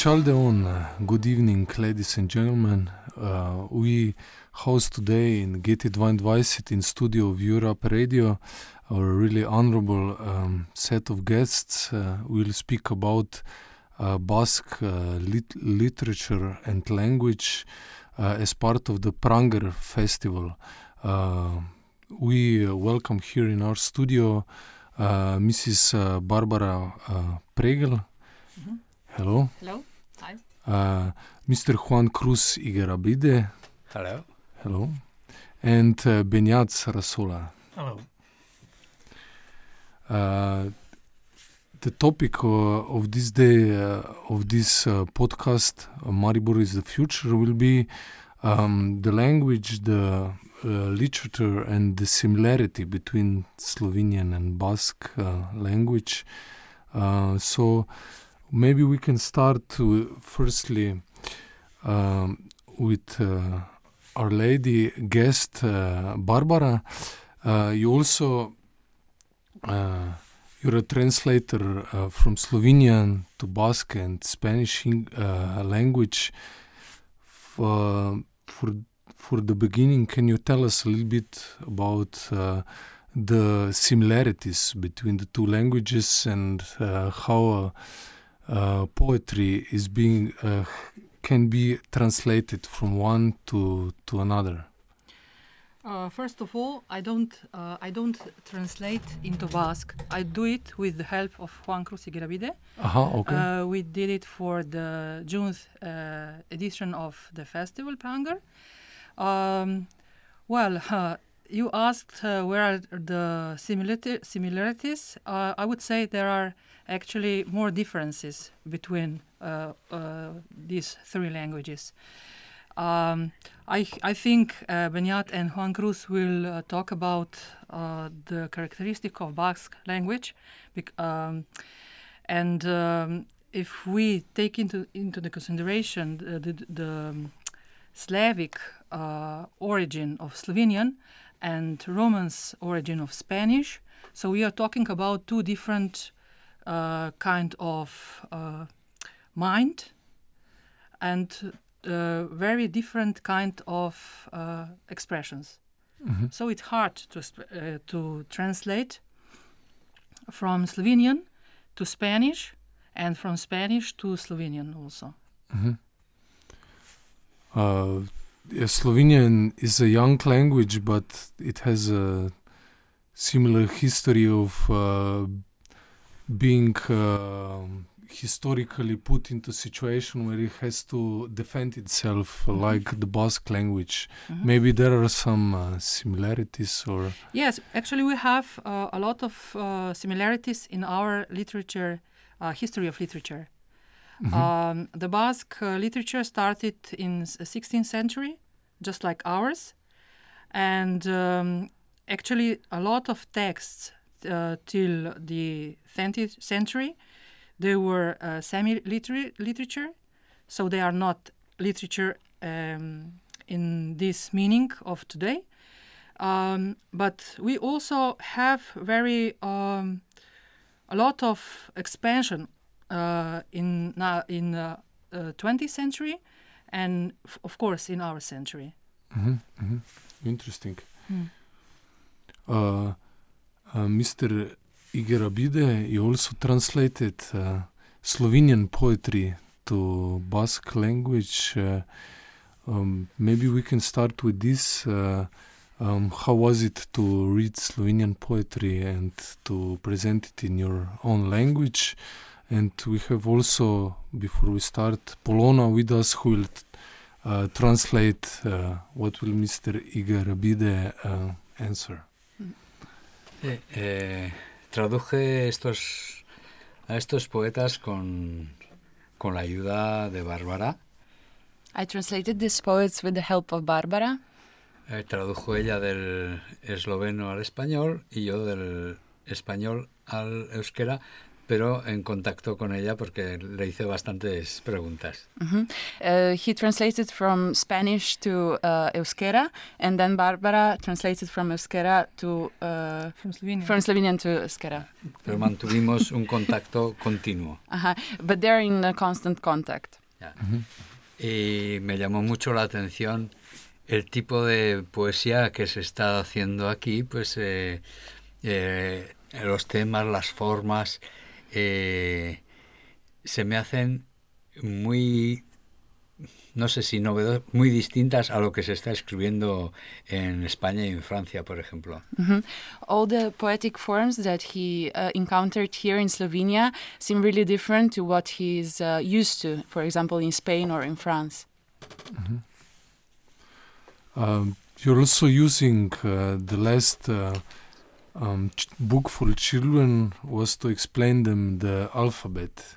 Archaldeon, good evening, ladies and gentlemen. Uh, we host today in GT22 in studio of Europe Radio our really honorable um, set of guests. Uh, we'll speak about uh, Basque uh, lit- literature and language uh, as part of the Pranger Festival. Uh, we welcome here in our studio Mrs. Barbara Pregel. Mhm. Hello. Hello. Uh, Mr. Juan Cruz Igerabide. Hello. Hello. And uh, Benyat Sarasola. Hello. Uh, the topic uh, of this day, uh, of this uh, podcast, uh, Maribor is the Future, will be um, the language, the uh, literature, and the similarity between Slovenian and Basque uh, language. Uh, so maybe we can start to, firstly um, with uh, our lady guest, uh, Barbara. Uh, you also uh, you're a translator uh, from Slovenian to Basque and Spanish uh, language. For, for the beginning, can you tell us a little bit about the similarities between the two languages and how poetry is being uh, can be translated from one to to another? Uh, first of all, I don't uh, I don't translate into Basque. I do it with the help of Juan Kruz Igerabide. Aha, okay. Uh, we did it for the June uh, edition of the festival Pranger. Um, well, uh, you asked uh, where are the similarities. Uh, I would say there are actually more differences between uh, uh, these three languages. Um, I, I think uh, Beñat and Juan Kruz will uh, talk about uh, the characteristic of Basque language, um, and um, if we take into into the consideration the, the, the um, Slavic uh, origin of Slovenian and Romance origin of Spanish, so we are talking about two different uh, kind of uh, mind and uh, very different kind of uh, expressions. Mhm. So it's hard to sp- uh, to translate from Slovenian to Spanish and from Spanish to Slovenian also. Mhm. Uh, yeah, Slovenian is a young language, but it has a similar history of uh, being uh, historically put into a situation where it has to defend itself, Mhm. like the Basque language. Mhm. Maybe there are some uh, similarities, or Yes, actually, we have uh, a lot of uh, similarities in our literature, uh, history of literature. Mhm. Um, the Basque uh, literature started in s- 16th century, just like ours, and um, actually a lot of texts uh, till the 20th century, they were uh, semi-literature, so they are not literature um, in this meaning of today. Um, but we also have very um, a lot of expansion uh, in now in uh, uh, 20th century, and f- of course in our century. Mhm, mhm. interesting. Mm. Mr. Igerabide, you also translated uh, Slovenian poetry to Basque language. Uh, um, maybe we can start with this. Uh, um, how was it to read Slovenian poetry and to present it in your own language? And we have also, before we start, Polona with us who will uh, translate uh, what will Mr. Igerabide uh, answer. Eh, eh, traduje estos, a estos poetas con, con la ayuda de Bárbara. I translated these poets with the help of Barbara. Eh, tradujo ella del esloveno al español y yo del español al euskera, pero en contacto con ella porque le hice bastantes preguntas. Mhm. Uh, he translated from Spanish to uh, Euskera, and then Barbara translated from Euskera to uh, From Slovenia. from Slovenian to Euskera. Pero mantuvimos un contacto continuo. Uh-huh. But they're in uh, constant contact. Ya. Y me llamó mucho la atención el tipo de poesía que se está haciendo aquí, pues eh, eh, los temas, las formas, eh, se me hacen muy, no sé si novedosas, muy distintas a lo que se está escribiendo en España y en Francia, por ejemplo. Mhm. All the poetic forms that he uh, encountered here in Slovenia seem really different to what he's uh, used to, for example, in Spain or in France. Um, you're also using uh, the last uh, um, book for children was to explain them the alphabet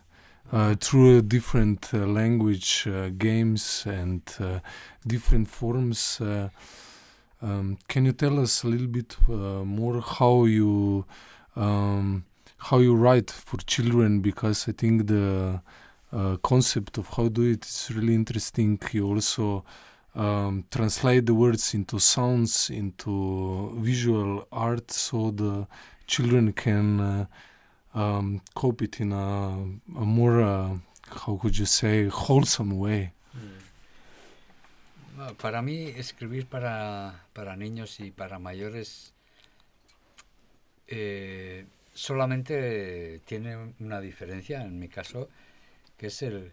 uh, through different uh, language uh, games and uh, different forms. Uh, um, can you tell us a little bit uh, more how you um, how you write for children? Because I think the concept of how do it is really interesting. You also um, translate the words into sounds, into visual art, so the children can uh, um, cope it in a, a more, uh, how could you say, wholesome way. Bueno, Para mí, escribir para, para niños y para mayores eh, solamente tiene una diferencia, en mi caso, que es el,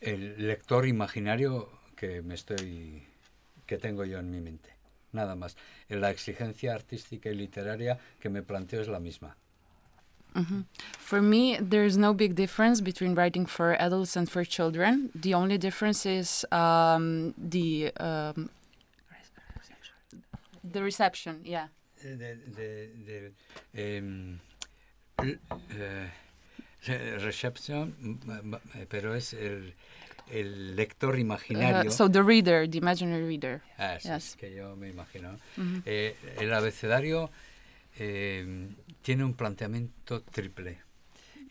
el lector imaginario que me estoy que tengo yo en mi mente. Nada más. La exigencia artística y literaria que me planteo es la misma. Mhm. For me, there's no big difference between writing for adults and for children. The only difference is um, the um, the reception. Yeah. de, de- de- em, l- eh, re- reception, pero es el, el lector Uh, imaginario. so the reader, the imaginary reader. Ah, sí, yes. que yo me imagino. Mhm. Eh, el abecedario em, tiene un planteamiento triple,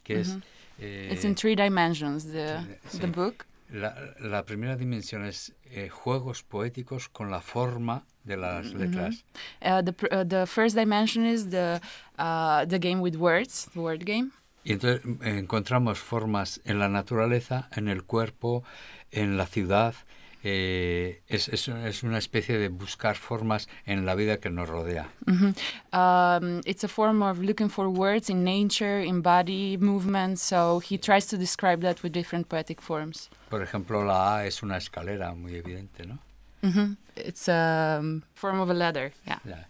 que es... Mhm. eh, It's in three dimensions. The sí. the book. la, la primera dimensión es eh, juegos poéticos con la forma de las Mhm. letras. Uh, the uh, the first dimension is the uh, the game with words, the word game. Y entonces mm, encontramos formas en la naturaleza, en el cuerpo, en la ciudad. eh, es, es, es una especie de buscar formas en la vida que nos rodea. Mhm. Um, it's a form of looking for words in nature, in body movement. So he tries to describe that with different poetic forms. Por ejemplo, la A es una escalera muy evidente, ¿no? Mhm. It's a um, form of a ladder. Yeah. Ya.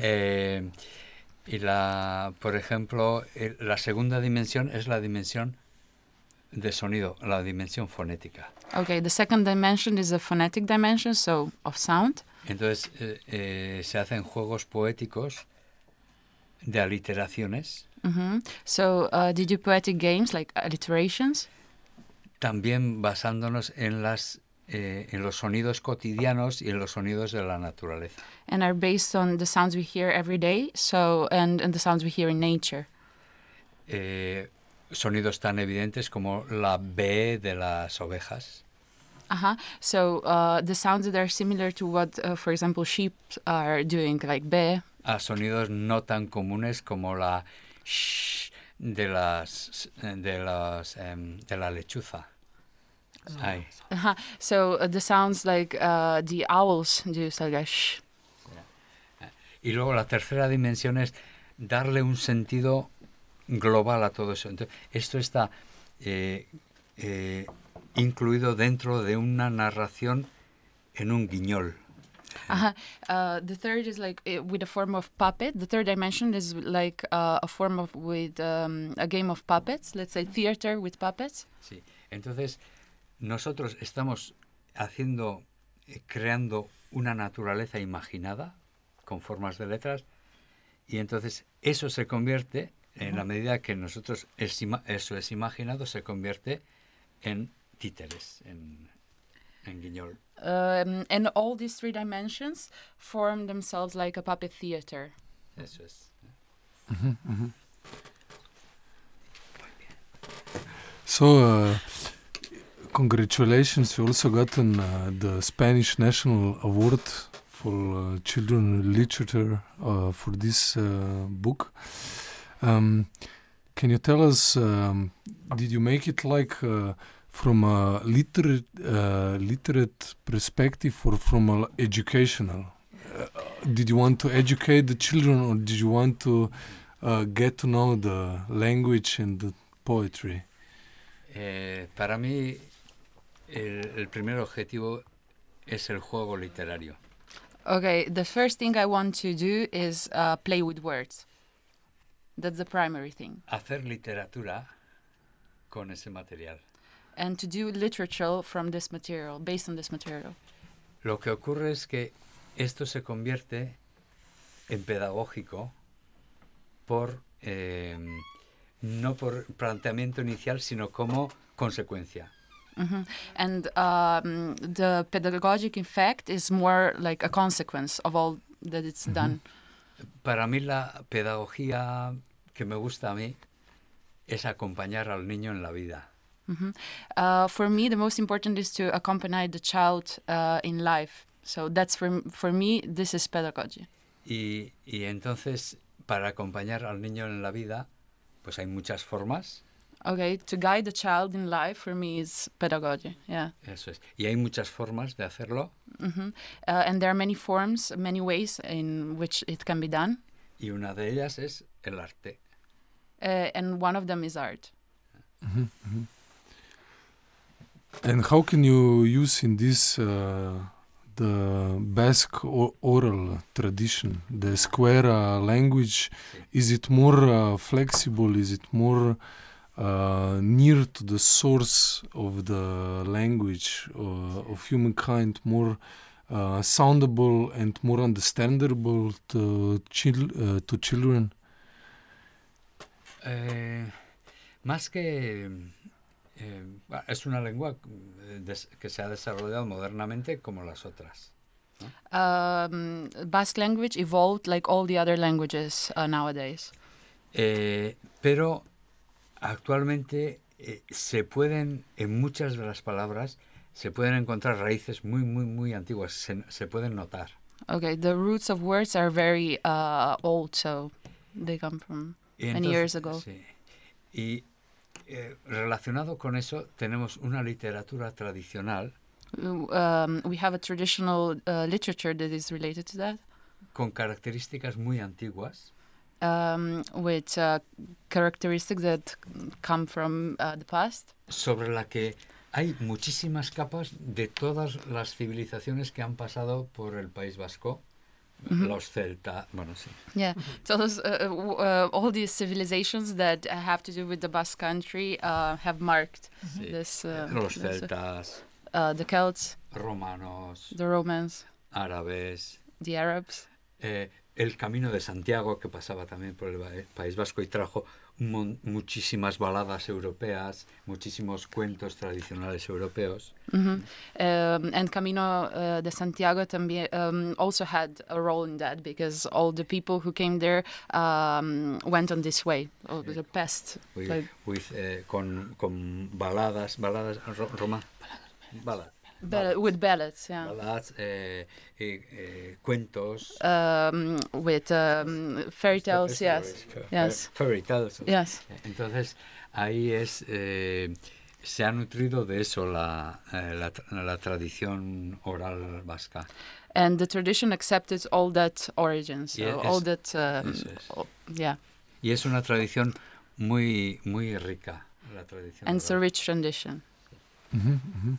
Eh, y la, por ejemplo, el- la segunda dimensión es la dimensión de sonido, la dimensión fonética. Okay. The second dimension is a phonetic dimension, so of sound. Entonces eh, eh, se hacen juegos poéticos de aliteraciones, Mhm. So uh, they do poetic games like alliterations. también basándonos en las eh, en los sonidos cotidianos y en los sonidos de la naturaleza. and are based on the sounds we hear every day so and, and the sounds we hear in nature Eh, sonidos tan evidentes como la B de las ovejas, uh-huh. so uh, the sounds that are similar to what uh, for example sheep are doing like be a sonidos no tan comunes como la sh de las de las em, de la lechuza. Ay, uh-huh. so uh, the sounds like uh, the owls do so like a shh. Y luego la tercera dimensión es darle un sentido global a todo eso. Entonces, esto está eh, eh, incluido dentro de una narración en un guiñol. Uh-huh. Uh, the third is like uh, with a form of puppet. The third dimension is like uh, a form of with um, a game of puppets. Let's say theater with puppets. Sí. Entonces, nosotros estamos haciendo, eh, creando una naturaleza imaginada con formas de letras y entonces eso se convierte, en la medida que nosotros es ima- eso es imaginado, se convierte en títeres, en, en guiñol. Um, and all these three dimensions form themselves like a puppet theater. Eso es. So, uh, congratulations! You also gotten uh, the Spanish National Award for uh, children literature uh, for this uh, book. Um, can you tell us? Um, did you make it like uh, from a literate uh, literate perspective or from a educational? Did you want to educate the children, or did you want to get to know the language and the poetry? Eh, para mí, el, el primer objetivo es el juego literario. Okay, the first thing I want to do is uh, play with words. That's the primary thing. Hacer literatura con ese material. And to do literature from this material, based on this material. Lo que ocurre es que esto se convierte en pedagógico por eh, no por planteamiento inicial, sino como consecuencia. Mhm. And um, the pedagogic effect is more like a consequence of all that it's done. Para mí la pedagogía que me gusta a mí es acompañar al niño en la vida. Mhm. Uh, for me, the most important is to accompany the child uh, in life. So that's for for me. This is pedagogy. Y, y entonces, para acompañar al niño en la vida, pues hay muchas formas, Okay, to guide the child in life for me is pedagogy. Yeah. eso es. Y hay muchas formas de hacerlo hmm Uh, and there are many forms, many ways in which it can be done. y una de ellas es el arte. Uh, and one of them is art. And how can you use in this uh, the Basque oral tradition, the Euskera language? Is it more uh, flexible? Is it more uh, near to the source of the language uh, of humankind? More uh, soundable and more understandable to, chil- uh, to children? Eh, más que... eh, es una lengua eh, que se ha desarrollado modernamente como las otras. Um, Basque language evolved like all the other languages uh, nowadays. Eh, pero actualmente eh, se pueden, en muchas de las palabras, se pueden encontrar raíces muy, muy, muy antiguas, se, se pueden notar. Okay, the roots of words are very uh, old, so they come from. Y Many years ago. sí. Y eh, relacionado con eso tenemos una literatura tradicional Um, we have a traditional uh, literature that is related to that, con características muy antiguas um, with uh, characteristics that come from uh, the past. sobre la que hay muchísimas capas de todas las civilizaciones que han pasado por el País Vasco. Ujú. Los celtas, bueno, sí. Yeah, those, uh, uh, all these civilizations that have to do with the Basque country uh, have marked sí. this. Uh, Los uh, celtas, uh, the Celts, romanos, the Romans, árabes, the Arabs. eh, el camino de Santiago que pasaba también por el País Vasco y trajo muchísimas baladas europeas, muchísimos cuentos tradicionales europeos. Um, and Camino uh, de Santiago también um, also had a role in that because all the people who came there um, went on this way, oh, the past. With- Like- with, eh, con, con baladas, baladas, ro- Roma, baladas, Ball- with ballads, yeah. baladas, eh, eh, eh, cuentos. Um, with um, fairy tales, Esto yes. Yes. Fairy tales. Yes. Entonces, ahí es, eh, se ha nutrido de eso la, eh, la, la tradición oral vasca. And the tradition accepted all that origins, so Yeah, all that, um, es. all- yeah. Y es una tradición muy, muy rica, la tradición And it's a rich tradition. Mhm, mhm. Sorry.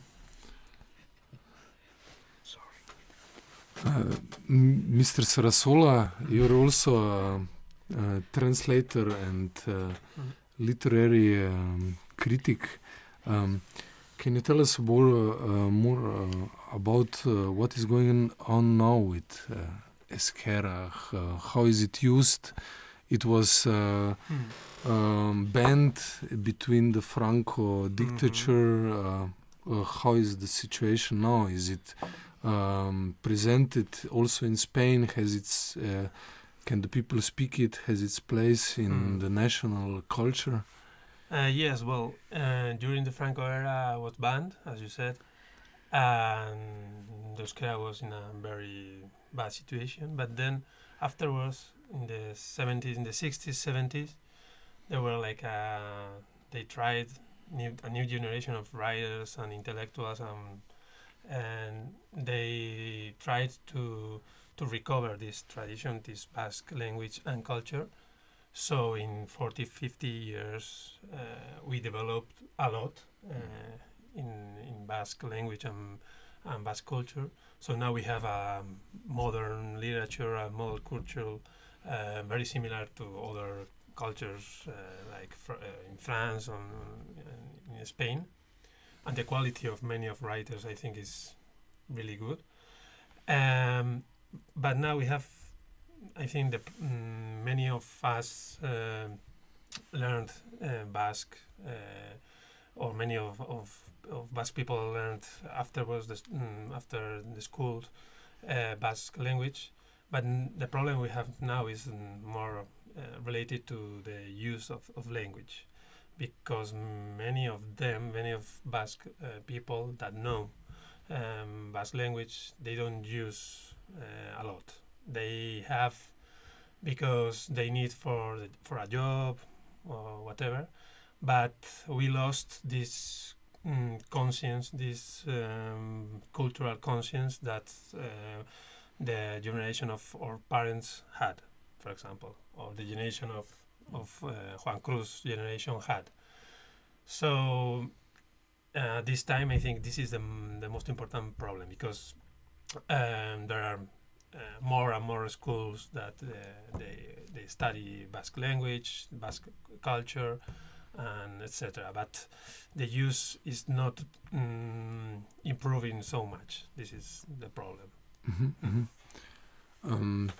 Uh, M- Mr. Sarasola, you're also a, a translator and uh, literary um, critic. Um, can you tell us more, uh, more uh, about uh, what is going on now with uh, Esquerra? Uh, how is it used? It was uh, um, banned between the Franco dictature. Uh, uh, how is the situation now? Is it um, presented also in Spain? Has its can the people speak it? Has its place in Mm. the national culture? Uh, yes, well, uh, during the Franco era, I was banned, as you said, and the Euskera was in a very bad situation. But then afterwards, in the 70s, in the 60s, 70s, there were like uh, they tried new, a new generation of writers and intellectuals, and and they tried to to recover this tradition, this Basque language and culture. So in 40, 50 years, uh, we developed a lot uh, in, in Basque language and, and Basque culture. So now we have a modern literature, a modern culture, uh, very similar to other cultures uh, like fr- uh, in France or in Spain. And the quality of many of writers, I think, is really good. Um, but now we have I think the, mm, many of us uh, learned uh, Basque, uh, or many of, of, of, Basque people learned afterwards the, mm, after the school uh, Basque language. But the problem we have now is more uh, related to the use of, of language, because many of them, many of Basque uh, people that know um, Basque language, they don't use a lot. They have because they need for the, for a job or whatever but we lost this mm, conscience this um, cultural conscience that uh, the generation of our parents had for example or the generation of of uh, Juan Kruz generation had so uh, this time I think this is the, the most important problem because um, there are uh, more and more schools that uh, they they study Basque language, Basque culture, and etc. But the use is not mm, improving so much. This is the problem. Mm-hmm, mm-hmm. Um,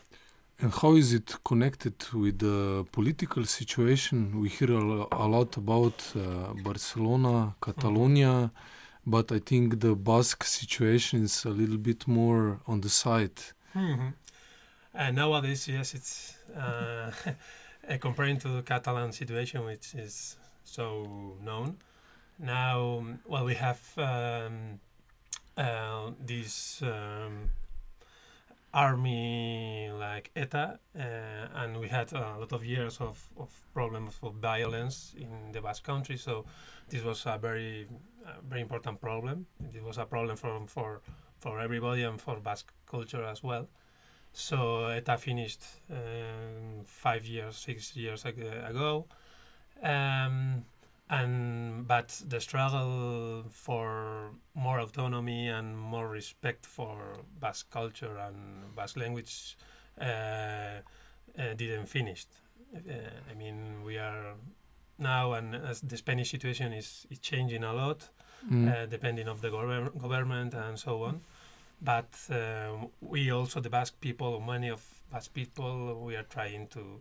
and how is it connected with the political situation? We hear a, lot about uh, Barcelona, Catalonia, mm-hmm. but I think the Basque situation is a little bit more on the side. Mm-hmm. And nowadays, yes, it's uh, comparing to the Catalan situation, which is so known. Now, well, we have um, uh, this um, army like ETA, uh, and we had a lot of years of, of problems of violence in the Basque country. So this was a very, uh, very important problem. It was a problem for for for everybody and for Basque culture as well. So ETA finished um, five years, six years ago, um, and but the struggle for more autonomy and more respect for Basque culture and Basque language uh, uh, didn't finish. Uh, I mean, we are now, and as the Spanish situation is, is changing a lot, mm. depending of the gov- government and so on but um, we also the Basque people, many of Basque people, we are trying to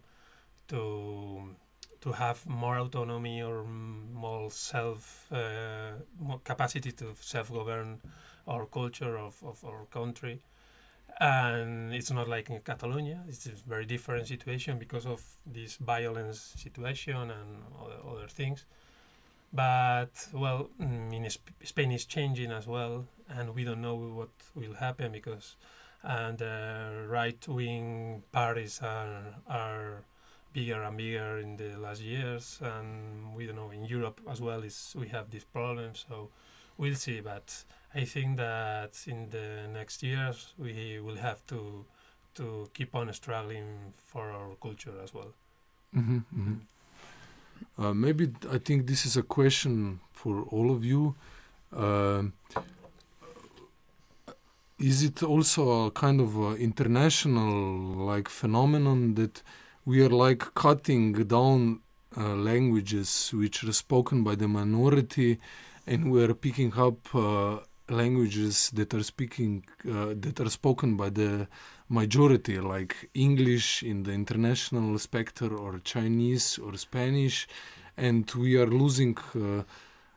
to to have more autonomy or more self uh, more capacity to self govern our culture of, of our country. And it's not like in Catalonia. It's a very different situation because of this violence situation and other, other things. But well, mm, in Sp- Spain is changing as well, and we don't know what will happen because and uh, right wing parties are are bigger and bigger in the last years, and we don't know in Europe as well is we have this problem. So we'll see, but I think that in the next years we will have to to keep on struggling for our culture as well. Mm-hmm, mm-hmm. Uh, maybe I think this is a question for all of you. Uh, is it also a kind of a international like phenomenon that we are like cutting down uh, languages which are spoken by the minority and we are picking up uh, languages that are speaking uh, that are spoken by the majority, like English in the international spectrum, or Chinese or Spanish, and we are losing uh,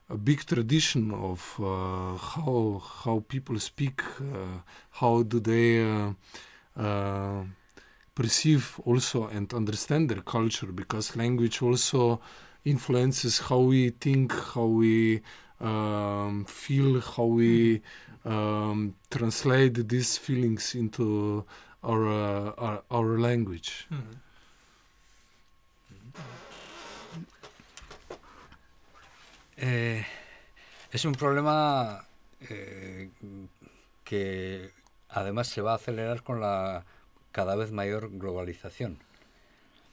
a big tradition of uh, how how people speak, uh, how do they perceive also and understand their culture, because language also influences how we think, how we um, feel, how we um, translate these feelings into our uh, our, our language. Mhm. Eh, es un problema eh, que además se va a acelerar con la cada vez mayor globalización.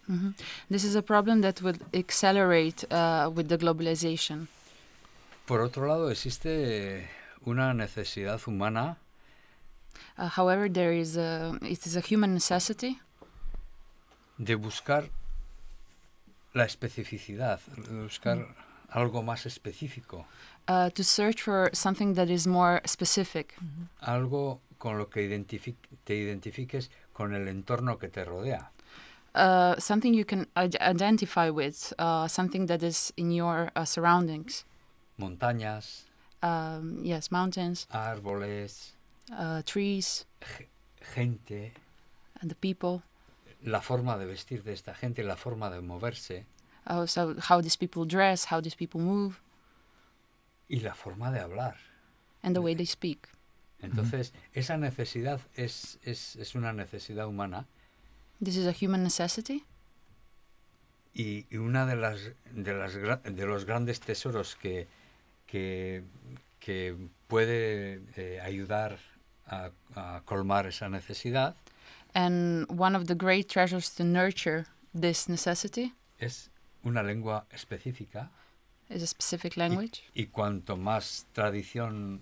Mhm. This is a problem that will accelerate uh, with the globalization. Por otro lado, existe una necesidad humana Uh, however, there is a it is a human necessity de buscar la especificidad, de buscar algo más específico, uh, to search for something that is more specific, algo con lo que identifi- te identifiques con el entorno que te rodea. uh, something you can id- identify with, uh, something that is in your uh, surroundings. Montañas, Um, yes, mountains, árboles, uh, trees, gente, and the people. la forma de vestir de esta gente, la forma de moverse Uh, so how these people dress, how these people move, y la forma de hablar. and the way they speak. Entonces, esa necesidad es, es, es una necesidad humana. This is a human necessity, y, y una de las de las de los grandes tesoros que que, que puede eh, ayudar a, a colmar esa necesidad and one of the great treasures to nurture this necessity es una lengua específica. is a specific language. y cuanto más tradición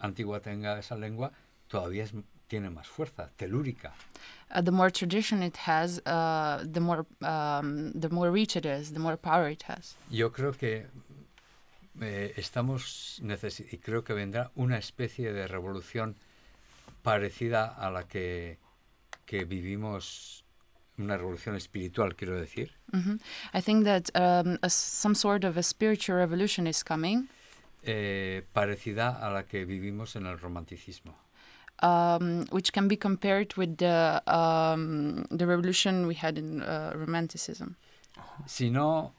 antigua tenga esa lengua todavía es- tiene más fuerza telúrica. Uh, the more tradition it has, uh, the more um, the more reach it is, the more power it has. yo creo que eh, estamos y creo que vendrá una especie de revolución parecida a la que, que vivimos una revolución espiritual quiero decir. Hmm I think that um, a some sort of a spiritual revolution is coming, eh, parecida a la que vivimos en el romanticismo um, which can be compared with the um, the revolution we had in uh, Romanticism. si no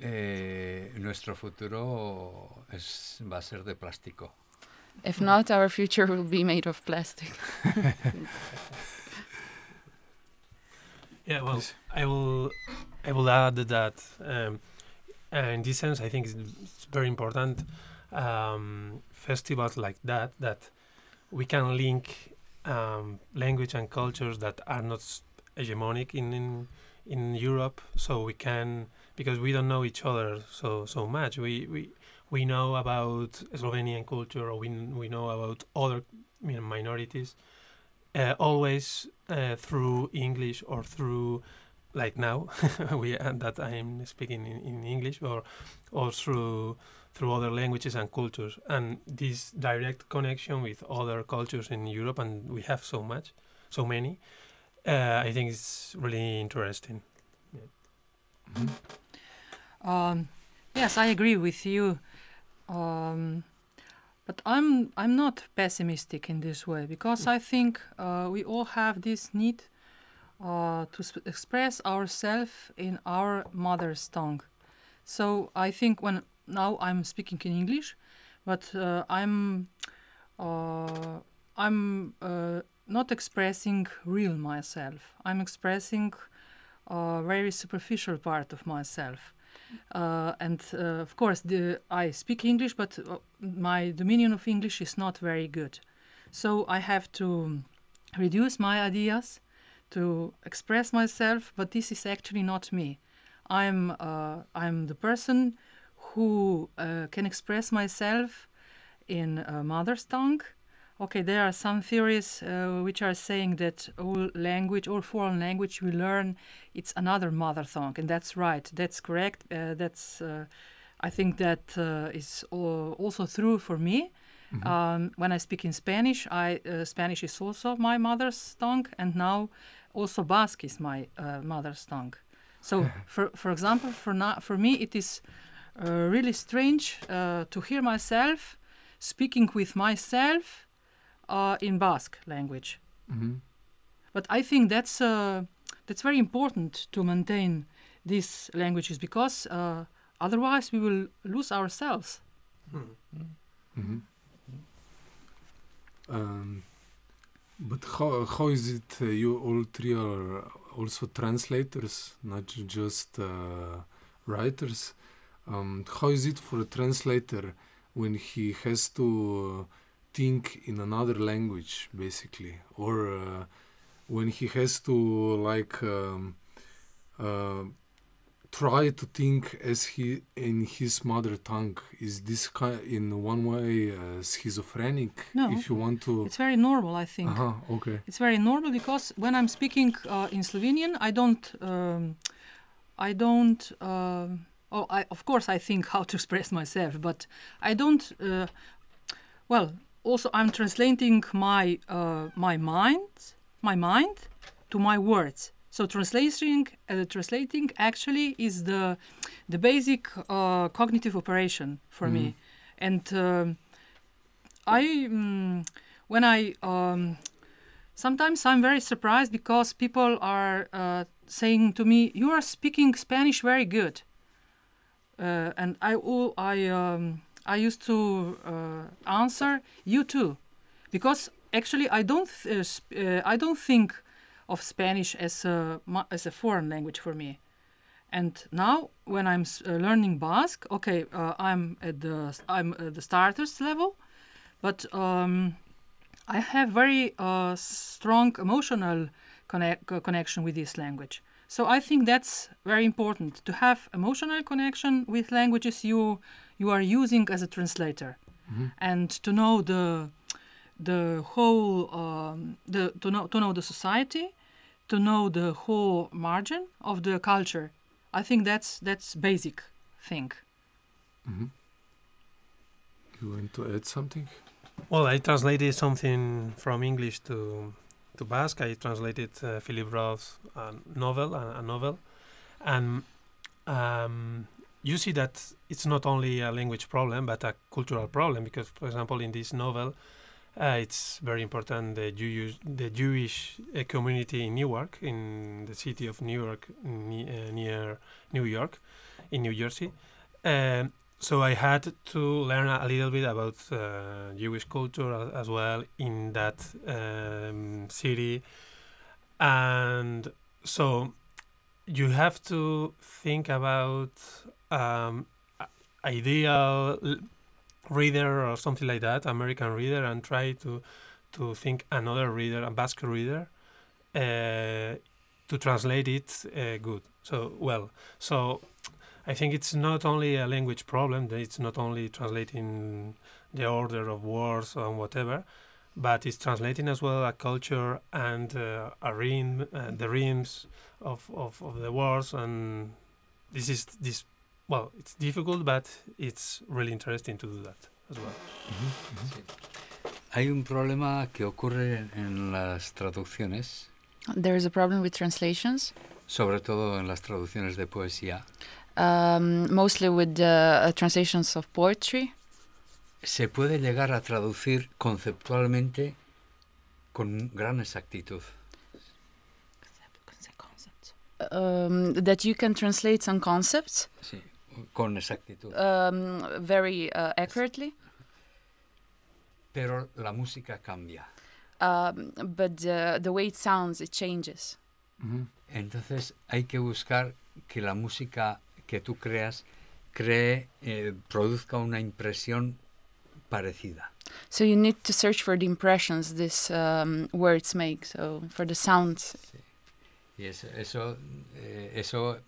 eh, nuestro futuro es, va a ser de plástico If not, our future will be made of plastic. Yeah, well. I will, I will add that um, uh, in this sense, I think it's, it's very important um, festivals like that that we can link um, language and cultures that are not hegemonic in, in in Europe, so we can because we don't know each other so so much. We we we know about Slovenian culture, or we we know about other you know, minorities, uh, always uh, through English or through like now we and that I'm speaking in, in English or or through through other languages and cultures and this direct connection with other cultures in Europe and we have so much so many uh, I think it's really interesting Um, yes, I agree with you. Um, but I'm I'm not pessimistic in this way because I think uh, we all have this need uh, to sp- express ourselves in our mother's tongue. So I think when now I'm speaking in English, but uh, I'm uh, I'm uh, not expressing real myself. I'm expressing a very superficial part of myself. Uh, and uh, of course, the, I speak English, but uh, my dominion of English is not very good. So I have to reduce my ideas to express myself, but this is actually not me. I'm uh, I'm the person who uh, can express myself in uh, mother's tongue. Okay, there are some theories uh, which are saying that all language, all foreign language we learn, it's another mother tongue, and that's right. That's correct. Uh, that's uh, I think that uh, is also true for me. Um, when I speak in Spanish, I uh, Spanish is also my mother's tongue, and now also Basque is my uh, mother's tongue. So, for for example, for na- for me, it is really strange uh, to hear myself speaking with myself uh, in Basque language. Mhm. But I think that's uh, that's very important to maintain these languages because uh, otherwise, we will lose ourselves. Hmm. Mhm. Um, but how how is it? Uh, you all three are also translators, not just uh, writers. Um, how is it for a translator when he has to think in another language, basically, or uh, when he has to like um, uh, try to think as he in his mother tongue? Is this ki in one way uh, schizophrenic? No. If you want to. It's very normal, I think. Uh-huh, okay. It's very normal because when I'm speaking uh, in Slovenian, I don't, um, I don't. Um oh, I, of course, I think how to express myself, but I don't. Uh, well, also, I'm translating my uh, my mind, my mind, to my words. So translating, uh, translating actually is the the basic uh, cognitive operation for Mhm. me, and um I mm, when I um, sometimes I'm very surprised because people are uh, saying to me, "You are speaking Spanish very good," and I al- I um, I used to uh, answer, "You too," because actually I don't uh, uh, I don't think of Spanish as a as a foreign language for me. And now, when I'm uh, learning Basque, okay, uh, I'm at the I'm at the starters level, but um, I have very uh, strong emotional connect, uh, connection with this language. So I think that's very important to have emotional connection with languages you you are using as a translator, Mhm. and to know the the whole um, the to know to know the society, to know the whole margin of the culture. I think that's that's basic thing. Mhm. You want to add something? Well, I translated something from English to to Basque. I translated uh, Philip Roth's uh, novel, a, a novel, and um, you see that it's not only a language problem but a cultural problem because, for example, in this novel, uh, it's very important the Jewish the Jewish uh, community in Newark, in the city of New York, uh, near New York, in New Jersey. Um, so I had to learn a little bit about uh, Jewish culture as well in that um, city, and so you have to think about um, ideal reader or something like that, American reader, and try to to think another reader, a Basque reader, uh, to translate it uh, good. So well, so I think it's not only a language problem. It's not only translating the order of words or whatever, but it's translating as well a culture and uh, a rhythm, uh, the rhythms of, of, of the words. And this is this. Well, it's difficult, but it's really interesting to do that as well. Sí. Hay un problema que ocurre en las traducciones, There is a problem with translations, sobre todo en las traducciones de poesía. Um, mostly with the uh, translations of poetry. Se puede llegar a traducir conceptualmente con gran exactitud. Um, that you can translate some concepts Sí, con exactitud. um, very uh, accurately, Pero la música cambia. um, but the, the way it sounds, it changes. Mhm. Entonces hay que buscar que la música que tú creas cree, eh, produzca una impresión parecida. So you need to search for the impressions these um, words make, so for the sounds. Y eso, eso, eh, eso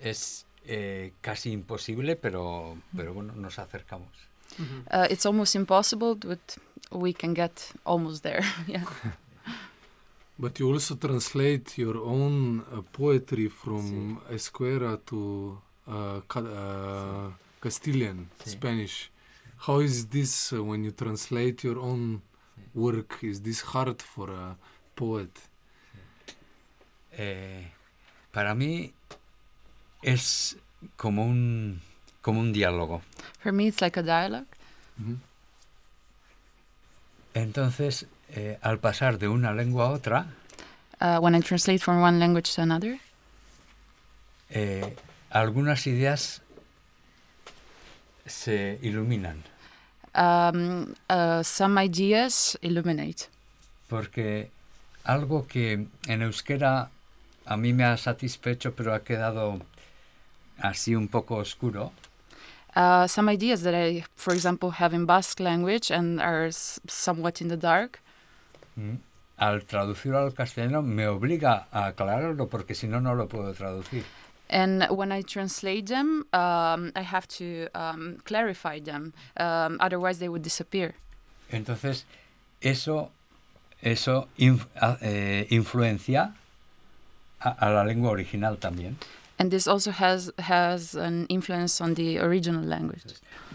es eh, casi imposible, pero, pero bueno, nos acercamos. Uh, it's almost impossible, but we can get almost there. yeah. But you also translate your own uh, poetry from Euskera to uh, Ca- uh, Castilian, Sí. Spanish. How is this uh, when you translate your own work? Is this hard for a poet? Eh, para mí es como un, como un diálogo. For me, it's like a dialogue. Mhm. Entonces, eh, al pasar de una lengua a otra, Uh, when I translate from one language to another, eh, algunas ideas se iluminan. Um, uh, some ideas illuminate. Porque algo que en euskera a mí me ha satisfecho, pero ha quedado así un poco oscuro, Uh, some ideas that I, for example, have in Basque language and are somewhat in the dark. Mm, al traducirlo al castellano me obliga a aclararlo porque si no, no lo puedo traducir. And when I translate them, um, I have to um, clarify them. Um, otherwise, they would disappear. Entonces, eso, eso inf- a- eh, influencia a, a la lengua original también. And this also has has an influence on the original language.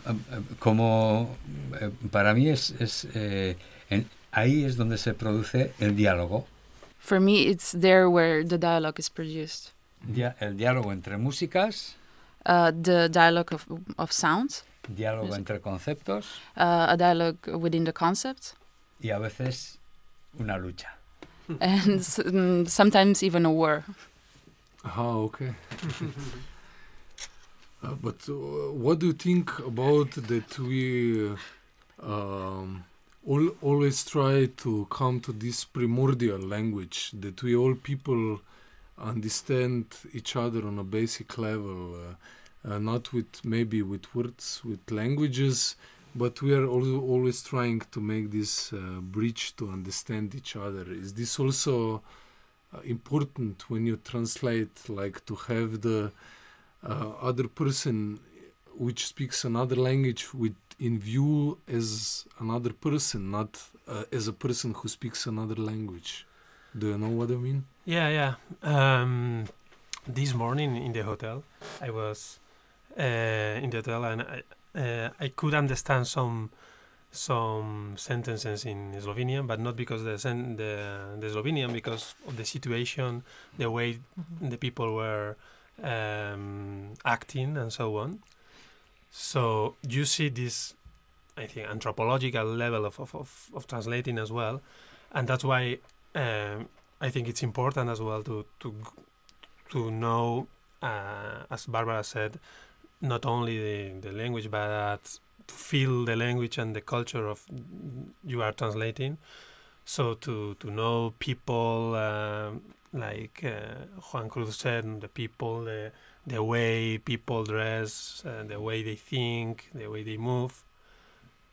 Eh, eh, Como eh, para mí es, es, eh, en- ahí es donde se produce el diálogo, For me, it's there where the dialogue is produced. dia- el diálogo entre músicas, Uh, the dialogue of, of sounds, diálogo Music. entre conceptos uh, a dialogue within the concept, y a veces una lucha. and mm, sometimes even a war. Ah, okay. uh, but uh, what do you think about that we uh, um, all, always try to come to this primordial language that we all people understand each other on a basic level, uh, uh, not with maybe with words, with languages, but we are al- always trying to make this uh, bridge to understand each other. Is this also uh, important when you translate, like to have the uh, other person which speaks another language with in view as another person, not uh, as a person who speaks another language. Do you know what I mean? Yeah, yeah. Um, this morning in the hotel, I was uh, in the hotel and I, uh, I could understand some some sentences in Slovenian, but not because the sen- the the Slovenian, because of the situation, the way the people were um, acting, and so on. So you see this, I think, anthropological level of of, of, of translating as well, and that's why. Um, I think it's important as well to to to know, uh, as Barbara said, not only the, the language but to feel the language and the culture of you are translating. So to to know people um like uh, Juan Kruz said, the people, the the way people dress, uh, the way they think, the way they move.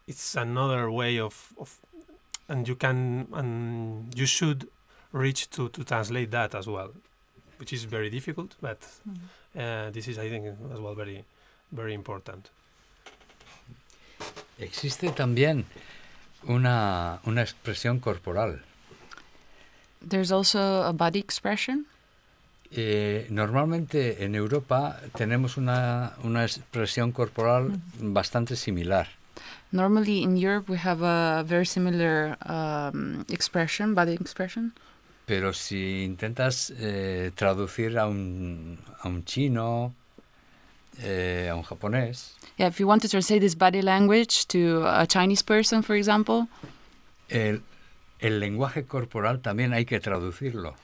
It's another way of, of and you can and you should reach to, to translate that as well, which is very difficult, but uh, this is, I think, as well very, very important. Existe también una, una expresión corporal. There's also a body expression. Eh, normalmente en Europa tenemos una, una expresión corporal bastante similar. Normally in Europe we have a very similar um, expression, body expression. Pero si intentas eh, traducir a un, a un chino, eh, a un japonés, Yeah, if you want to translate this body language to a Chinese person, for example, el, el lenguaje corporal también hay que traducirlo.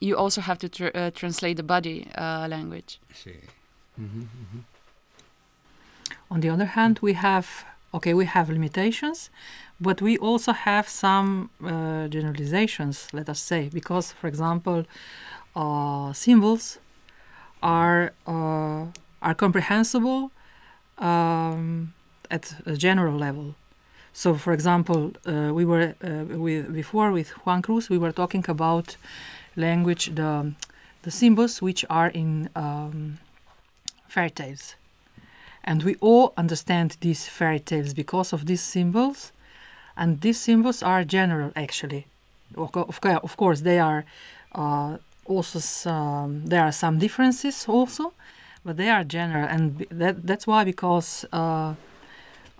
you also have to tr- uh, translate the body uh, language. Sí. On the other hand, we have okay, we have limitations, but we also have some uh, generalizations. Let us say, because for example, uh, symbols are uh, are comprehensible um, at a general level. So, for example, uh, we were uh, with, before with Juan Kruz, we were talking about language, the the symbols which are in um, fairy tales. And we all understand these fairy tales because of these symbols. And these symbols are general actually. Of, of, course they are uh, also some there are some differences also but they are general. And that, that's why because uh,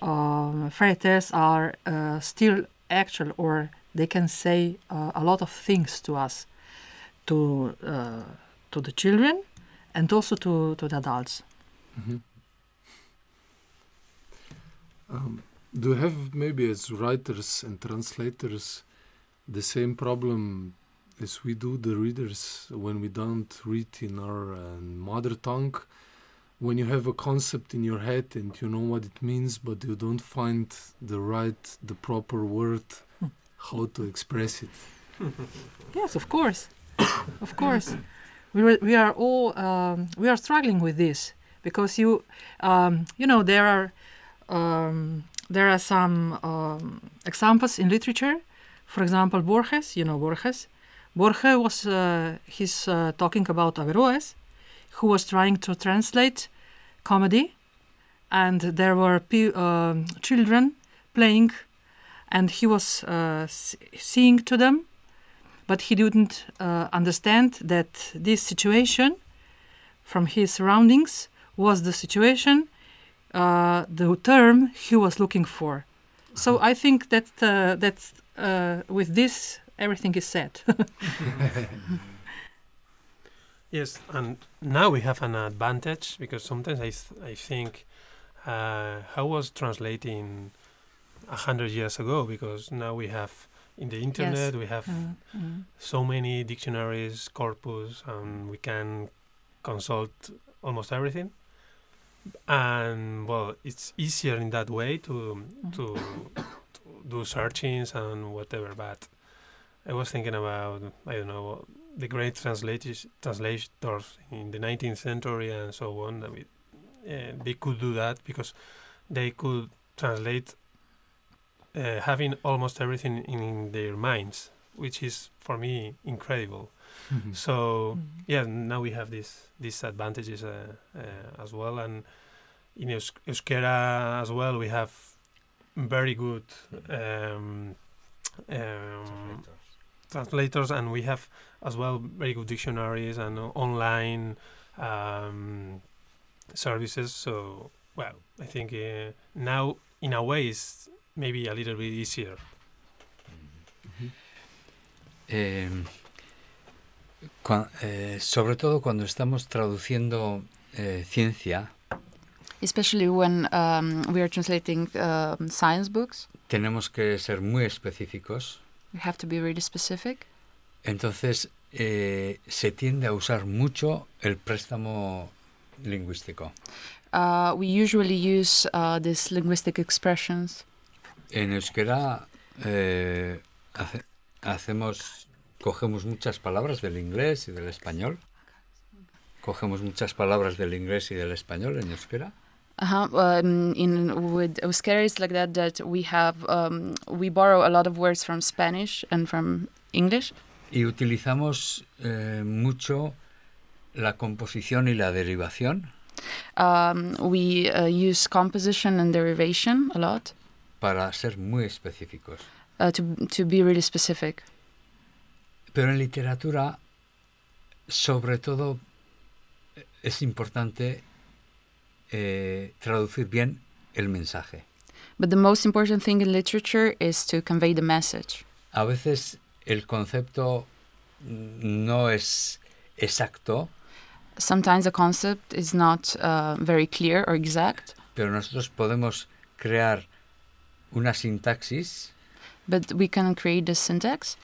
um, fairy tales are uh, still actual or they can say uh, a lot of things to us to uh, to the children and also to, to the adults Um, do you have maybe as writers and translators the same problem as we do, the readers, when we don't read in our uh, mother tongue? When you have a concept in your head and you know what it means, but you don't find the right, the proper word, Hmm. how to express it. Yes, of course, of course. We were, we are all um, we are struggling with this because you um, you know there are um, there are some um, examples in literature. For example, Borges. You know Borges. Borges was uh, he's uh, talking about Averroes, who was trying to translate comedy, and there were pe- um children playing, and he was uh, seeing to them. But he didn't uh, understand that this situation from his surroundings was the situation uh, the term he was looking for. So i think that uh, that uh, with this everything is said Yes, and now we have an advantage because sometimes I th- I think uh, how was translating a hundred years ago? Because now we have in the internet we have Mm, mm. so many dictionaries corpus and we can consult almost everything. And well it's easier in that way to to, to do searchings and whatever but i was thinking about i don't know the great translators translators in the 19th century and so on that we, uh, they could do that because they could translate uh, having almost everything in their minds which is for me incredible. So Mm. yeah now we have these these advantages uh, uh, as well. And in Eus- euskera as well we have very good um, um, translators and we have as well very good dictionaries and uh, online um, services. So well i think uh, now in a way it's maybe a little bit easier. Eh, cua- eh, sobre todo cuando estamos traduciendo eh, ciencia, Especially when um, we are translating um, science books, tenemos que ser muy específicos. We have to be really specific. Entonces eh, se tiende a usar mucho el préstamo lingüístico. Uh, we usually use uh, these linguistic expressions. En euskera eh, hace- hacemos, cogemos muchas palabras del inglés y del español. Cogemos muchas palabras del inglés y del español en euskera. Uh-huh. Um, in with Euskera, it's like that. That we have um, we borrow a lot of words from Spanish and from English, Y utilizamos eh, mucho la composición y la derivación um, we uh, use composition and derivation a lot para ser muy específicos. uh, to to be really specific. Pero en literatura, sobre todo, es importante eh, traducir bien el mensaje. But the most important thing in literature is to convey the message. A veces el concepto no es exacto, Sometimes the concept is not uh, very clear or exact, pero nosotros podemos crear una sintaxis but we can create the syntax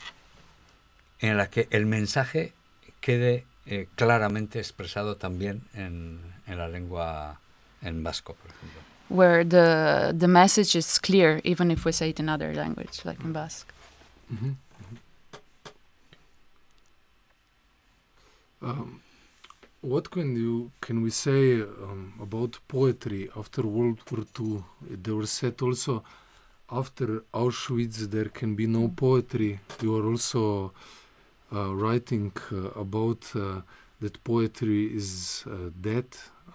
en la que el mensaje quede eh, claramente expresado también en, en la lengua en vasco, por ejemplo. where the the message is clear, even if we say it in other language, like in Basque. Mhm, mhm. Um, what can you can we say um, about poetry after World War II? They were said also after Auschwitz there can be no poetry. You are also uh, writing uh, about uh, that poetry is uh, dead.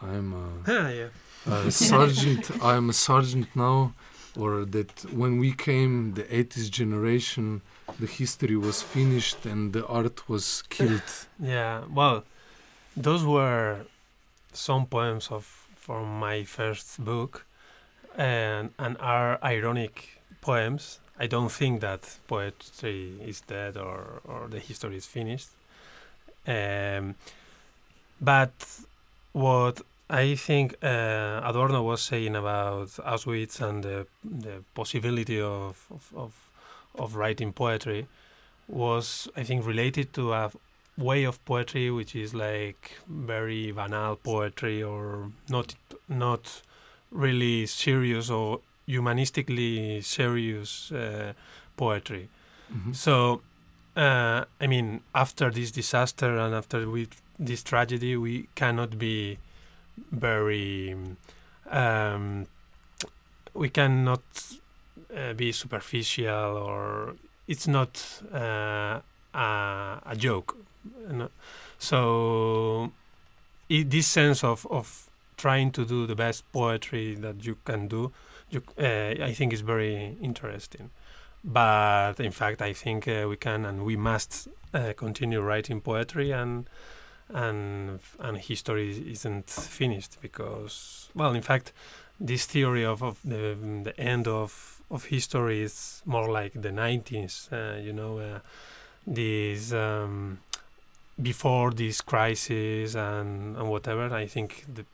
I'm a, yeah a sergeant. I'm a sergeant now, or that when we came, the 80s generation, the history was finished and the art was killed. Yeah, well, those were some poems of from my first book, and and are ironic poems. I don't think that poetry is dead or or the history is finished. Um, but what I think uh, Adorno was saying about Auschwitz and the the possibility of of, of, of writing poetry was I think related to a way of poetry which is like very banal poetry or not not really serious or humanistically serious uh, poetry. Mhm. So, uh, I mean, after this disaster and after we, this tragedy, we cannot be very. Um, we cannot uh, be superficial or it's not uh, a, a joke. So, i this sense of, of trying to do the best poetry that you can do, you, uh, I think is very interesting but in fact i think uh, we can and we must uh, continue writing poetry and and and history isn't finished because well in fact this theory of, of the, the end of of history is more like the 90s uh, you know uh, this um, before this crisis and, and whatever i think the,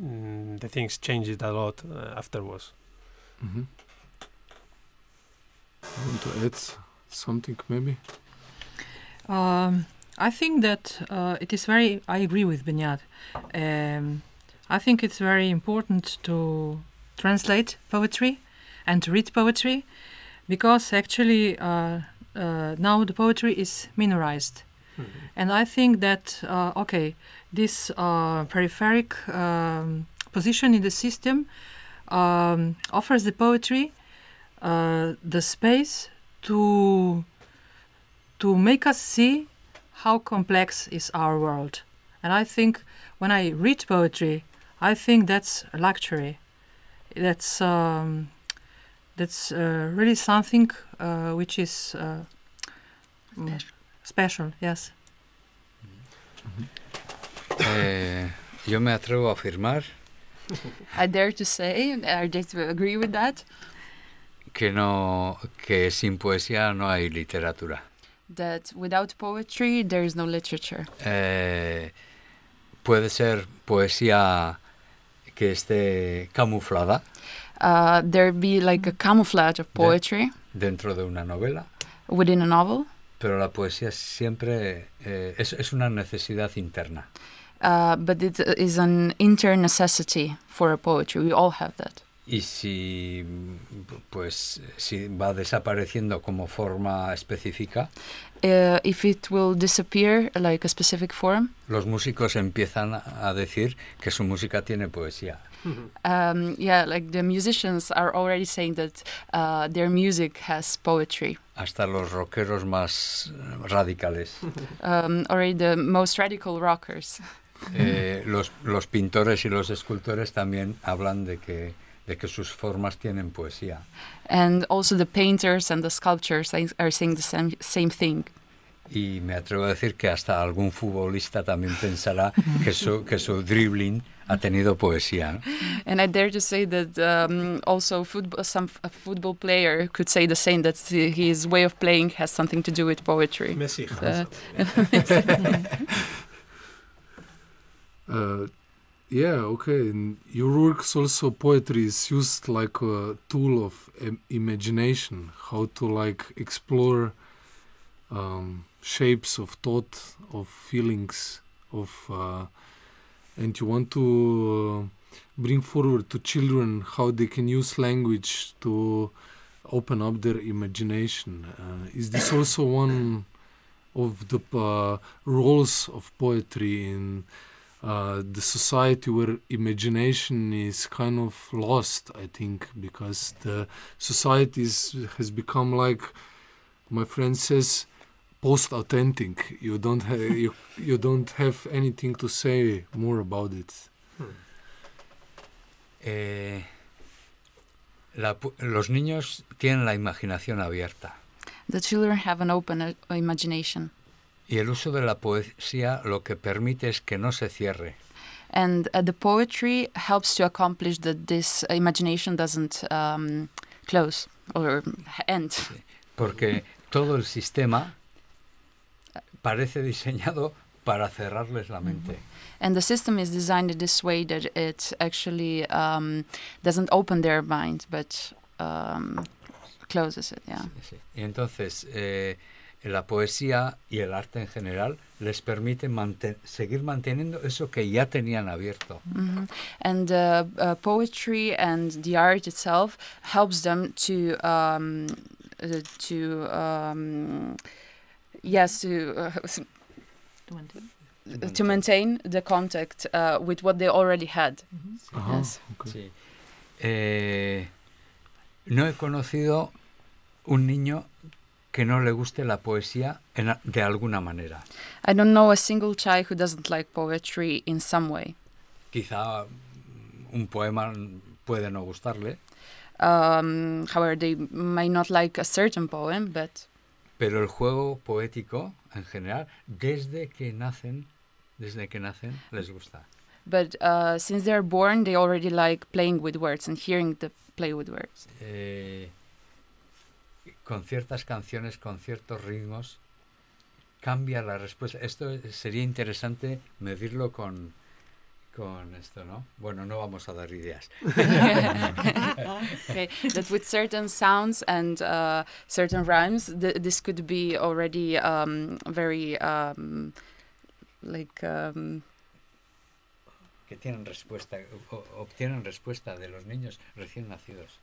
mm, the things changed a lot uh, afterwards Mhm. You want to add something, maybe? Um, I think that uh, it is very. I agree with Beñat. Um, I think it's very important to translate poetry and to read poetry because actually uh, uh, now the poetry is minorized. And I think that, uh, okay, this uh, peripheric um, position in the system um, offers the poetry uh, the space to to make us see how complex is our world. And I think when I read poetry, I think that's a luxury. That's um, that's uh, really something uh, which is uh, mm, special. Yes. Eh, yo me atrevo a afirmar I dare to say, I dare to agree with that, que no que sin poesía no hay literatura. That without poetry there is no literature. Eh, puede ser poesía que esté camuflada Uh, there be like a camouflage of poetry dentro de una novela, within a novel, pero la poesía siempre eh, es, es una necesidad interna. uh, but it is an inner necessity for a poetry. We all have that. Y si pues si va desapareciendo como forma específica, Uh, if it will disappear like a specific form, los músicos empiezan a decir que su música tiene poesía. um, yeah, like the musicians are already saying that uh, their music has poetry. Hasta los rockeros más radicales. Um, already the most radical rockers. Eh, los, los pintores y los escultores también hablan de que, de que sus formas tienen poesía. And also the painters and the sculptors are- are saying the same, same thing. Y me atrevo a decir que hasta algún futbolista también pensará que su, que su dribbling ha tenido poesía. ¿no? And I dare to say that um, also football, some a football player could say the same that his way of playing has something to do with poetry. Messi Uh, yeah, okay. In your works also poetry is used like a tool of im- imagination, how to like explore um, shapes of thought, of feelings, of, uh, and you want to uh, bring forward to children how they can use language to open up their imagination. Uh, is this also one of the uh, roles of poetry in? Uh, the society where imagination is kind of lost, I think, because the society is, has become like my friend says, post-authentic. You don't have you, you don't have anything to say more about it. Eh, la los niños tienen la imaginación abierta the children have an open uh, imagination, y el uso de la poesía lo que permite es que no se cierre. and uh, the poetry helps to accomplish that this imagination doesn't um, close or end. Porque todo el sistema parece diseñado para cerrarles la mente. And the system is designed in this way that it actually um, doesn't open their mind, but um, closes it. Yeah. Sí. Y entonces, eh, la poesía y el arte en general les permite manten- seguir manteniendo eso que ya tenían abierto. Mhm. And uh, uh, poetry and the art itself helps them to um, uh, to um, yes to uh, to maintain the contact uh, with what they already had. Yes. okay. Sí. Eh, no he conocido un niño que no le guste la poesía en de alguna manera. I don't know a single child who doesn't like poetry in some way. Quizá mm, un poema puede no gustarle, Um, however, they may not like a certain poem, but pero el juego poético en general, desde que nacen, desde que nacen, les gusta. but uh, since they're born, they already like playing with words and hearing the play with words. Eh, con ciertas canciones, con ciertos ritmos, cambia la respuesta. Esto sería interesante medirlo con, con esto, ¿no? Bueno, no vamos a dar ideas. okay, that with certain sounds and uh, certain rhymes, th- this could be already um, very um, like um, Que tienen respuesta, obtienen respuesta de los niños recién nacidos.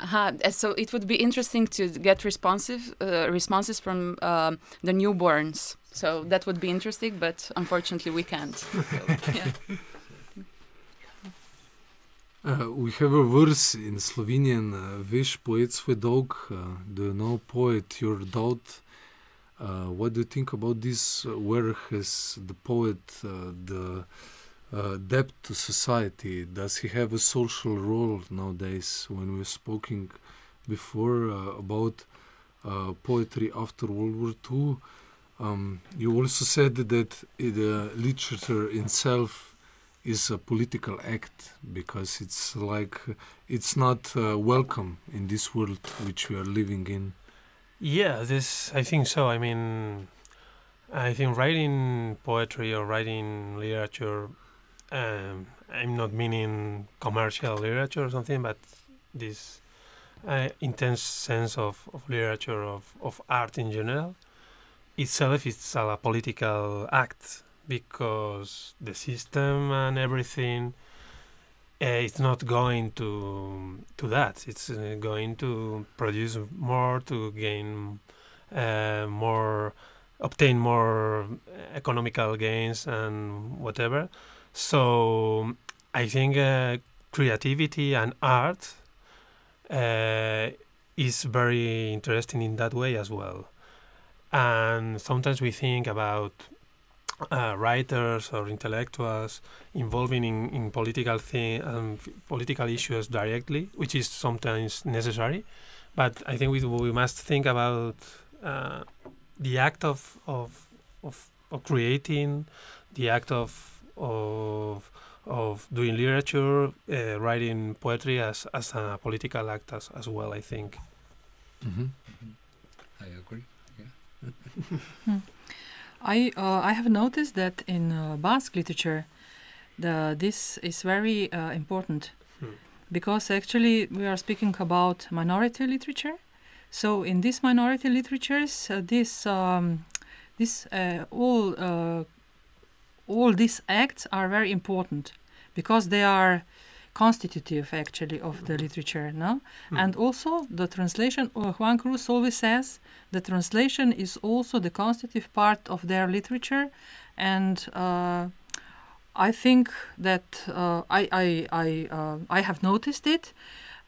Uh so it would be interesting to get responsive uh, responses from um, the newborns. So that would be interesting, but unfortunately we can't. So, yeah. Uh, we have a verse in Slovenian, uh, Veš poet svoj dolg, uh, do you know poet your doubt? Uh, what do you think about this? Uh, where has the poet uh, the uh, depth to society? Does he have a social role nowadays? When we were speaking before uh, about uh, poetry after World War II, um, you also said that uh, the literature itself is a political act because it's like it's not uh, welcome in this world which we are living in. Yeah, this I think so. I mean, I think writing poetry or writing literature. Um, I'm not meaning commercial literature or something, but this uh, intense sense of, of literature of, of art in general itself is a political act because the system and everything uh, it's not going to to that. It's uh, going to produce more to gain uh, more, obtain more economical gains and whatever. So I think uh, creativity and art uh, is very interesting in that way as well. And sometimes we think about uh, writers or intellectuals involving in, in political thing um, political issues directly, which is sometimes necessary. But I think we, we must think about uh, the act of, of of of creating, the act of of of doing literature, uh, writing poetry as, as a political act as, as well. I think. Mm-hmm. I agree. Yeah. I uh, I have noticed that in uh, Basque literature, the this is very uh, important Hmm. because actually we are speaking about minority literature. So in these minority literatures, uh, this um, this uh, all uh, all these acts are very important because they are constitutive actually of the literature, no? Hmm. And also the translation. Uh, Juan Kruz always says the translation is also the constitutive part of their literature, and uh, I think that uh, I I I, uh, I have noticed it,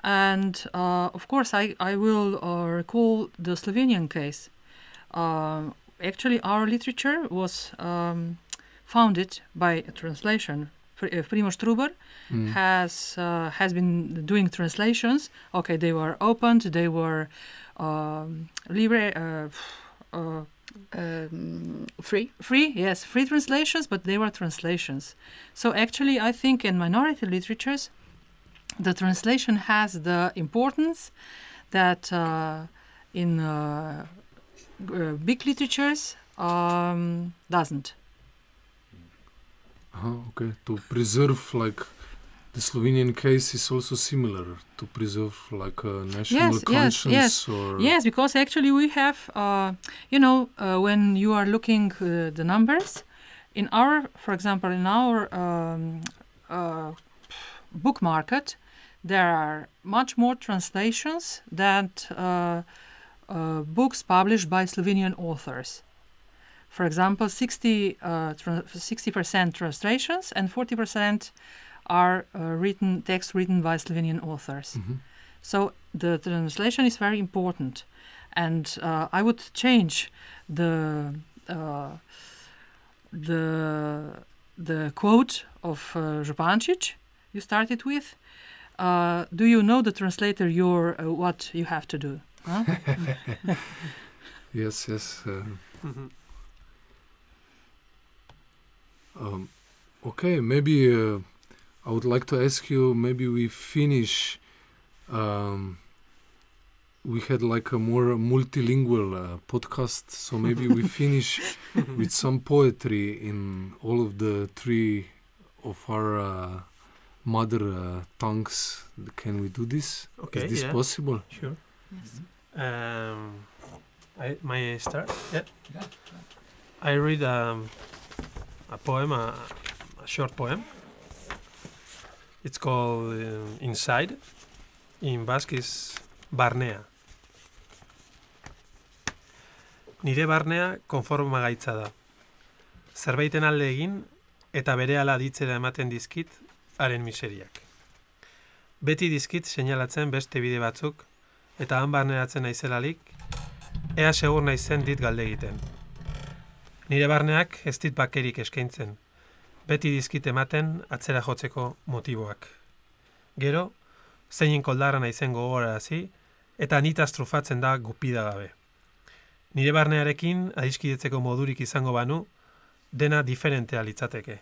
and uh, of course I I will uh, recall the Slovenian case. Uh, actually, our literature was um, founded by a translation. Pr- uh, Primož Trubar Mm. has uh, has been doing translations. Okay, they were opened. They were um, libre, uh, uh, um, free. free. Yes, free translations, but they were translations. So actually, I think in minority literatures, the translation has the importance that uh, in uh, g- uh, big literatures um, doesn't. Uh-huh, okay, to preserve like the Slovenian case is also similar to preserve like a national Yes, yes, conscience yes. or Yes, because actually we have, uh, you know, uh, when you are looking uh, the numbers, in our, for example, in our um, uh, book market, there are much more translations than uh, uh, books published by Slovenian authors. For example, 60 uh, tra- 60% translations and 40% are uh, written text written by Slovenian authors. Mhm. So the translation is very important, and uh, I would change the uh, the the quote of uh, Župančič you started with. Uh, do you know the translator? Your uh, what you have to do. Huh? yes, yes. Uh, Mhm. Um, okay, maybe uh, I would like to ask you. Maybe we finish. Um, we had like a more multilingual uh, podcast, so maybe we finish with some poetry in all of the three of our uh, mother uh, tongues. Can we do this? Okay, Is this yeah, possible? sure. Yes. Um, I, may start? Yeah. Yeah. I read um, a poem, a, a short poem. It's called um, Inside. In Basque is Barnea. Nire barnea konforma gaitza da. Zerbaiten alde egin eta bere ala ditzera ematen dizkit haren miseriak. Beti dizkit seinalatzen beste bide batzuk eta han barneratzen naizelarik, ea segur naizen dit galde egiten. Nire barneak ez dit bakerik eskaintzen, beti dizkit ematen atzera jotzeko motiboak. Gero, zeinen koldarra naizen gogorarazi eta nitaz trufatzen da gupida gabe. Nire barnearekin adiskidetzeko modurik izango banu, dena diferentea litzateke.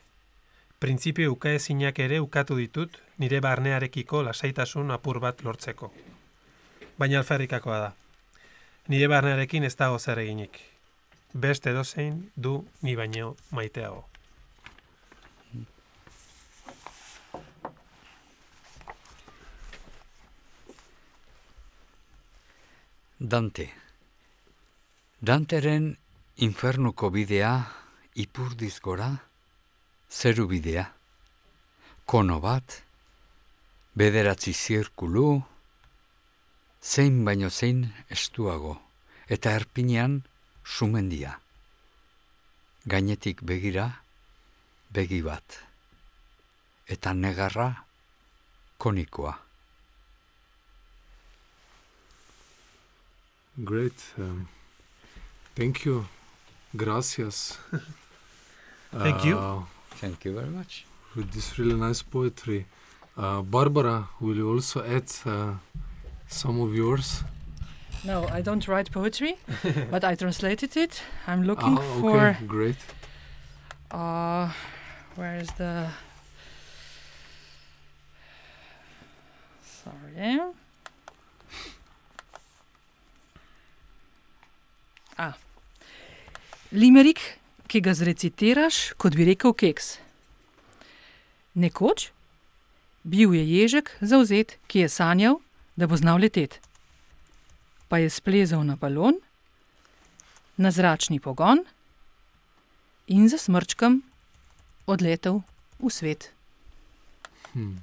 Printzipio ukaezinak ere ukatu ditut nire barnearekiko lasaitasun apur bat lortzeko. Baina alferrikakoa da. Nire barnearekin ez dago zer eginik. Beste dozein du ni baino maiteago. Dante. Danteren infernuko bidea ipurdiz gora, zeru bidea. Kono bat, bederatzi zirkulu, zein baino zein estuago, eta erpinean sumendia. Gainetik begira, begi bat. Eta negarra, konikoa. Great. Um, thank you. Gracias. Thank you. Uh, Thank you very much. with this really nice poetry. Uh, Barbara, will you also add uh, some of yours? No, I don't write poetry, but I translated it. I'm looking Ah, okay, for great. uh, where is the sorry. Ah. Limerik, ki ga zrecitiraš, kot bi rekel keks. Nekoč bil je ježek zauzet, ki je sanjal, da bo znal leteti. Pa je splezal na balon, na zračni pogon in za smrčkom odletel v svet. Hmm.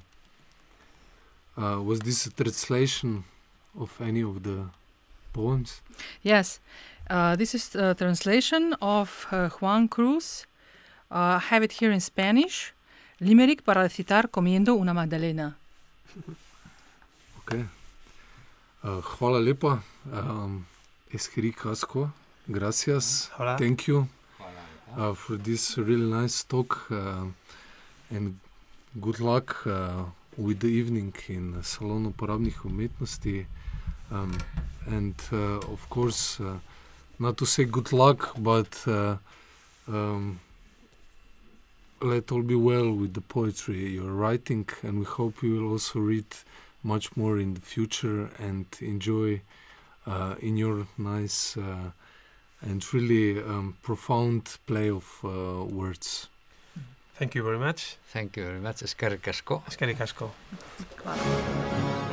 Uh, was this a translation of any of the poems? Yes, uh, this is a translation of uh, Juan Cruz. Uh, I have it here in Spanish. Limerick para recitar comiendo una magdalena. Okay. Uh, hvala lepa. Um, Eskiri Kasko, gracias. Hola. Thank you uh, for this really nice talk uh, and good luck uh, with the evening in Salon uporabnih umetnosti. Um, and uh, of course, uh, not to say good luck, but uh, um, let all be well with the poetry you're writing, and we hope you will also read much more in the future and enjoy uh, in your nice uh, and really um, profound play of uh, words. Thank you very much. Thank you very much. Eskerrik asko. Eskerrik asko. Claro.